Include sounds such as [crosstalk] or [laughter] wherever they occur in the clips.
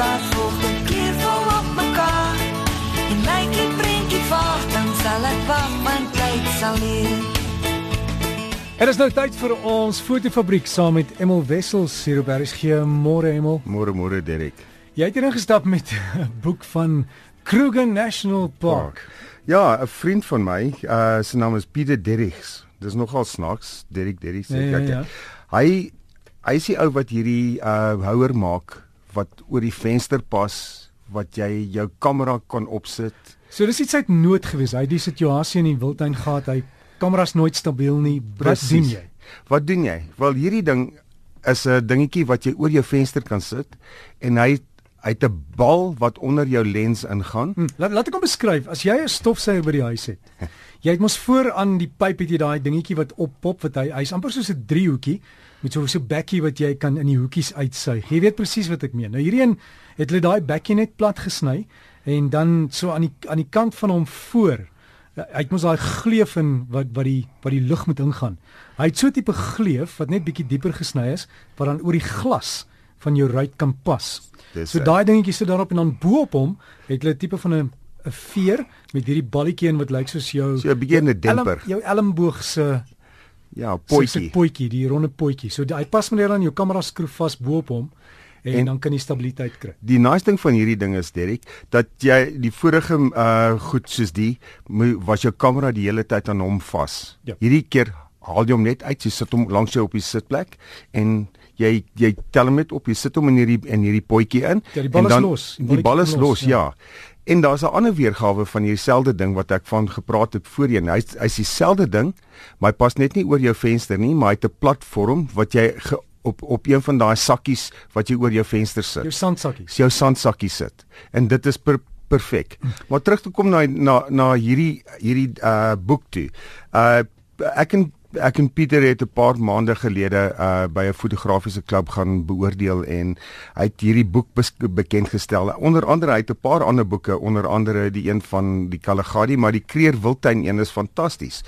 mekaar volg, dit keer vol op mekaar. En lyk die prentjie vaag, dan sal ek wag, want tyd sal leer. En dit is nou tyd vir ons fotofabriek saam met Emel Wessels hier op RSG. Môre Emel. Môre môre Derek. Jy het ingestap met 'n boek van Kruger National Park. Ja, 'n vriend van my, uh sy naam is Pieter Derrigs. Dis nogal snaaks, Derek Derrigs. Ja, ja, ja. Hy hy is die ou wat hierdie uh houer maak wat oor die venster pas wat jy jou kamera kan opsit. So dis iets uit nood gewees. Hy het die situasie in die wildtuin gehad. Hy kameras nooit stabiel nie. Wat doen jy? Wat doen jy? Wel hierdie ding is 'n dingetjie wat jy oor jou venster kan sit en hy het 'n bal wat onder jou lens ingaan. Hm, laat laat ek hom beskryf. As jy 'n stofsuiger by die huis het. [laughs] Jy het mos voor aan die pyp het jy daai dingetjie wat oppop wat hy hy's amper soos 'n driehoekie met so 'n so bekkie wat jy kan in die hoekies uitsuig. Jy weet presies wat ek meen. Nou hierdie een het hulle daai bekkie net plat gesny en dan so aan die aan die kant van hom voor hy het mos daai gleuf in wat wat die wat die lug moet ingaan. Hy het so 'n tipe gleuf wat net bietjie dieper gesny is wat dan oor die glas van jou ruit kan pas. Dis, So daai dingetjie sit daarop en dan bo op hom het hulle 'n tipe van 'n 'n veer met hierdie balletjie in wat lyk soos jou So 'n bietjie 'n demper. elm- Jou elmboog se Ja, se- se potjie. potjie, die ronde potjie. So die, hy pas meneer dan jou kamera skroef vas bo op hom en, en dan kan jy stabiliteit kry. Die nice ding van hierdie ding is Derek dat jy die vorige uh goed soos die was jou kamera die hele tyd aan hom vas. Ja. Hierdie keer haal jy hom net uit, jy sit hom langs jou op die sitplek en jy jy tel hom net op, jy sit hom in hierdie in hierdie potjie in. Ja, die bal en is dan, los. Die Die bal is los, los, ja. En daar's 'n ander weergawe van hierdieselfde ding wat ek van gepraat het voorheen. Hy's hy's dieselfde ding, maar hy pas net nie oor jou venster nie, maar hy het 'n platform wat jy ge, op op een van daai sakkies wat jy oor jou venster sit Jou sandsakkies. jou sandsakkie sit. En dit is per, perfek. Maar terug te kom na na na hierdie hierdie uh boek toe. Uh ek en ek en Pieter het 'n paar maande gelede uh by 'n fotografiese klub gaan beoordeel en hy het hierdie boek bekend gestel. Onder andere hy het 'n paar ander boeke, onder andere die een van die Kalahari, maar die Kreer Wildtuin een is fantasties.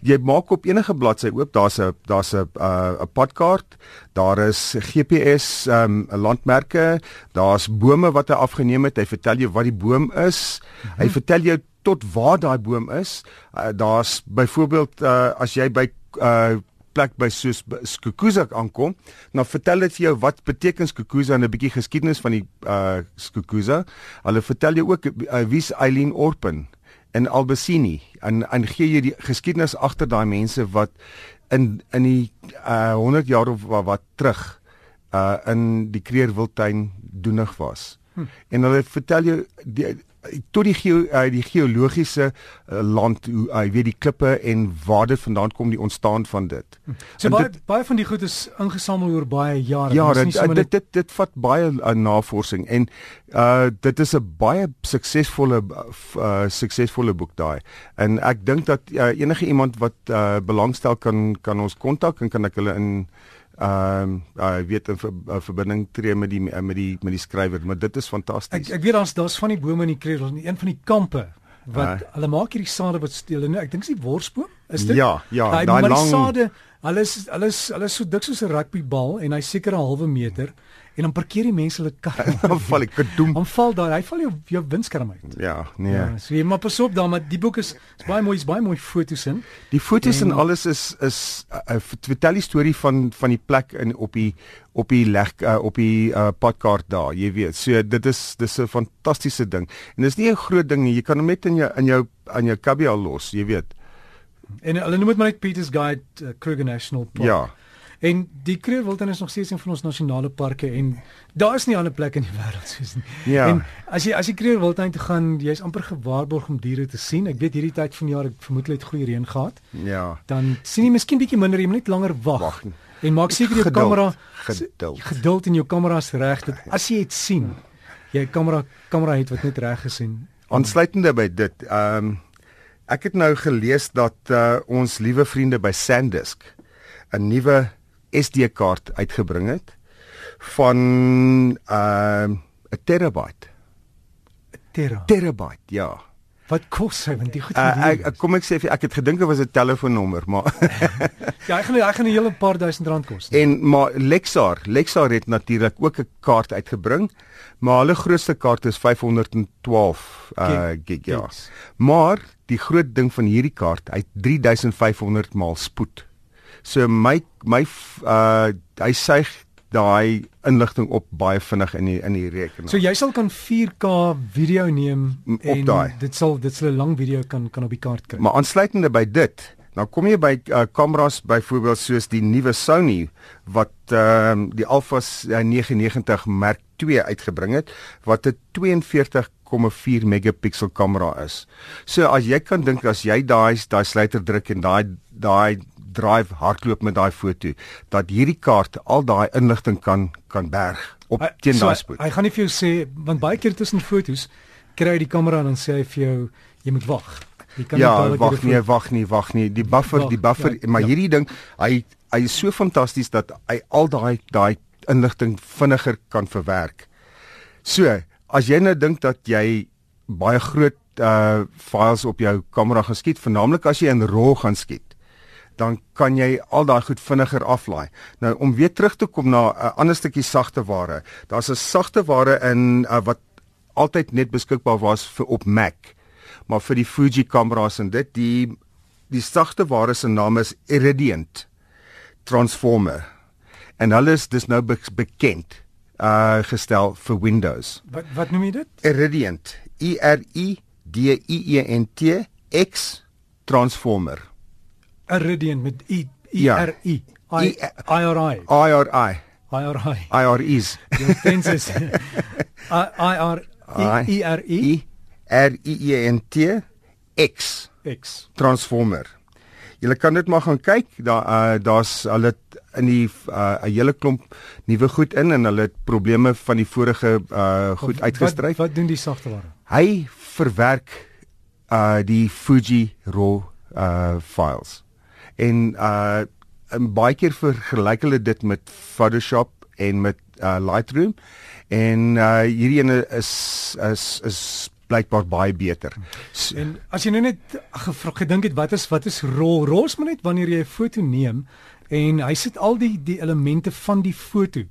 Jy maak op enige bladsy oop, daar's 'n daar's 'n uh 'n padkaart, daar is GPS um landmerke, daar's bome wat hy afgeneem het. Hy vertel jou wat die boom is. Mm -hmm. Hy vertel jou tot waar daai boom is. Uh, daar's byvoorbeeld uh, as jy by uh plek by soos by Skukuza aankom, dan vertel dit vir jou wat beteken Skukuza en 'n bietjie geskiedenis van die uh Skukuza. Hulle vertel jou ook uh, wie's Eileen Orpen in Albasini en en gee jy die geskiedenis agter daai mense wat in in die uh 100 jaar of wat, wat terug uh in die Kreer Wildtuin doenig was. Hm. En hulle vertel jou die tot die geo, uh, die geologiese uh, land hoe uh, weet die klippe en waar dit vandaan kom die ontstaan van dit. So En baie dit- baie van die goed is ingesamel oor baie jare. Ja, dit, sommer dit dit dit vat baie uh, navorsing en uh dit is 'n baie suksesvolle uh suksesvolle boek daai. En ek dink dat uh, enige iemand wat uh belangstel kan kan ons kontak en kan ek hulle in ehm uh, weet in ver, uh, verbinding tree met die met die met die skrywer, maar dit is Ek fantasties. ek weet daar's daar's van die bome in die kreer, ons een van die kampe wat Ja. hulle maak hierdie sade wat steel en ek dink dis die worsboom. Is dit? Ja, ja, Daai lang- sade, hulle is hulle is hulle is so dik soos 'n rugbybal en hy seker 'n halwe meter en dan parkeer die mense hulle kar. [laughs] Dan val ek gedoem. Dan val daar, hy val jou jou windskerm uit. Ja, nee. Ja, so jy maar pas op daar, maar die boek is, is baie mooi, is baie mooi foto's in. Die foto's en, En- alles is is 'n uh, vertel die storie van van die plek in op die op die leg uh, op die uh, padkaart daar, jy weet. So dit is dis 'n fantastiese ding. En dis nie 'n groot ding nie. Jy kan hom net in jou in jou aan jou kabbie al los, jy weet. En hulle noem dit maar net Peter's Guide uh, Kruger National Park. Ja. En die Kruger Wildtuin is nog steeds een van ons nasionale parke en daar is nie ander plek in die wêreld soos nie. Ja. En as jy as jy Kruger Wildtuin toe gaan, jy's amper gewaarborg om diere te sien. Ek weet hierdie tyd van die jaar, ek vermoed hulle het goeie reën gehad. Ja. Dan sien jy miskien bietjie minder, jy moet net langer wag. En maak seker jou Geduld, kamera geduld. geduld en jou kamera is reg dat as jy dit sien, jy kamera kamera het wat net reg is en Aansluitende by dit, ehm um, ek het nou gelees dat uh, ons liewe vriende by SanDisk 'n nuwe SD-kaart uitgebring het van uh, 'n terabyte. Terra. Terabyte, ja. Wat kos hy want die goed Uh, verdien. ek, ek kom ek sê vir ek het gedink dit was 'n telefoonnommer, maar [laughs] Ja, hy gaan hy gaan 'n hele paar duisend rand kos. en maar Lexar, Lexar het natuurlik ook 'n kaart uitgebring, maar hulle grootste kaart is 512 uh Gig- gig ja. gigs. Maar die groot ding van hierdie kaart, hy het 3500 maal spoed. So my my uh hy suig daai inligting op baie vinnig in die in die rekenaar. So jy sal kan 4K video neem op en daai. dit sal dit sal 'n lang video kan kan op die kaart kry. Maar aansluitende by dit, nou kom jy by uh, kameras byvoorbeeld soos die nuwe Sony wat ehm uh, die Alpha s- uh, 99 Mark II uitgebring het wat 'n 42,4 megapixel kamera is. So as jy kan dink as jy daai daai sluiter druk en daai daai drive hardloop met daai foto dat hierdie kaart al daai inligting kan kan berg op Hy- teen so, daai spoed. Hy gaan nie vir jou sê want baie keer tussen fotos kry hy die kamera en dan sê hy vir jou jy moet wag. Ja, wag nee, wag nie, wag nie. Die buffer, Wag, die buffer, ja, maar ja. hierdie ding, hy hy is so fantasties dat hy al daai daai inligting vinniger kan verwerk. So, as jy nou dink dat jy baie groot uh files op jou kamera gaan skiet, veralnik as jy in RAW gaan skiet, dan kan jy al daai goed vinniger aflaai. Nou om weer terug te kom na 'n uh, ander stukkie sagte ware. Daar's 'n sagte ware in uh, wat altyd net beskikbaar was vir op Mac. Maar vir die Fuji kameras en dit die die sagte ware se naam is Iridiant Transformer. En hulle is dis nou be bekend uh gestel vir Windows. Wat wat noem jy dit? Iridiant, I R I D I E N T X Transformer. Iridian met I I Ja. R I I R I I R I I R I. I R I's. [laughs] Jou tenses. I I R I R I R I E N T X X. Transformer. Jy kan dit maar gaan kyk. Daar uh, daar's hulle in die uh, 'n hele klomp nuwe goed in en hulle het probleme van die vorige uh, goed uitgestryk. Wat, wat doen die sagte ware? Hy verwerk uh die Fuji RAW uh files. En uh en baie keer vergelyk hulle dit met Photoshop en met uh Lightroom en uh hierdie ene is is is blykbaar baie beter. So, En as jy nou net gevra gedink het wat is wat is rol? Rol is maar net wanneer jy 'n foto neem en hy sit al die die elemente van die foto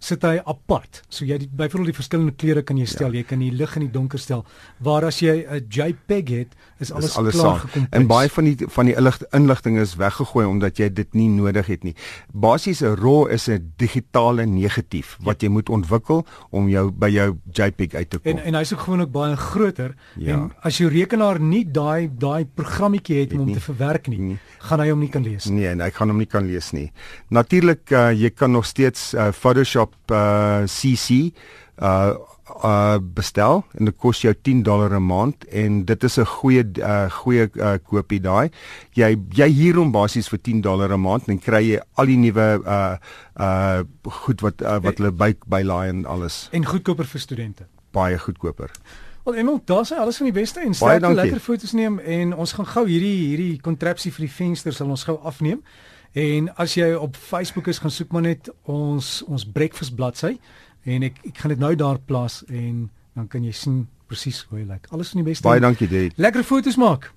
sit hy apart. So jy byvoorbeeld die verskillende kleure kan jy stel. Ja. Jy kan die lig en die donker stel. Waar as jy 'n JPEG het, is alles, is alles klaar gekompos. En baie van die van die inlig- inligting is weggegooi omdat jy dit nie nodig het nie. Basies 'n RAW is 'n digitale negatief wat jy moet ontwikkel om jou by jou JPEG uit te kom. En en hy's ook gewoonlik baie groter Ja. en as jou rekenaar nie daai daai programmetjie het om hom nie. te verwerk nie, Nee. gaan hy hom nie kan lees nie. Nee, en ek gaan hom nie kan lees nie. Natuurlik uh, jy kan nog steeds uh, Photoshop CC uh uh bestel en dit kos jou 10 dollar 'n maand en dit is 'n goeie uh goeie uh, koopie daai. Jy jy huur hom basies vir 10 dollar 'n maand en kry jy al die nuwe uh uh goed wat uh, wat hulle by bylaai en alles En goedkoper vir studente. baie goedkoper. Wel Emel, daar's alles van die beste en sterkte dankie. lekker foto's neem en ons gaan gou hierdie hierdie kontrapsie vir die vensters sal ons gou afneem. En as jy op Facebook is, gaan soek maar net ons ons breakfast bladsy en ek ek gaan dit nou daar plaas en dan kan jy sien presies hoe hy lyk. Alles van die beste. Baie dankie, Dave. Lekker foto's maak.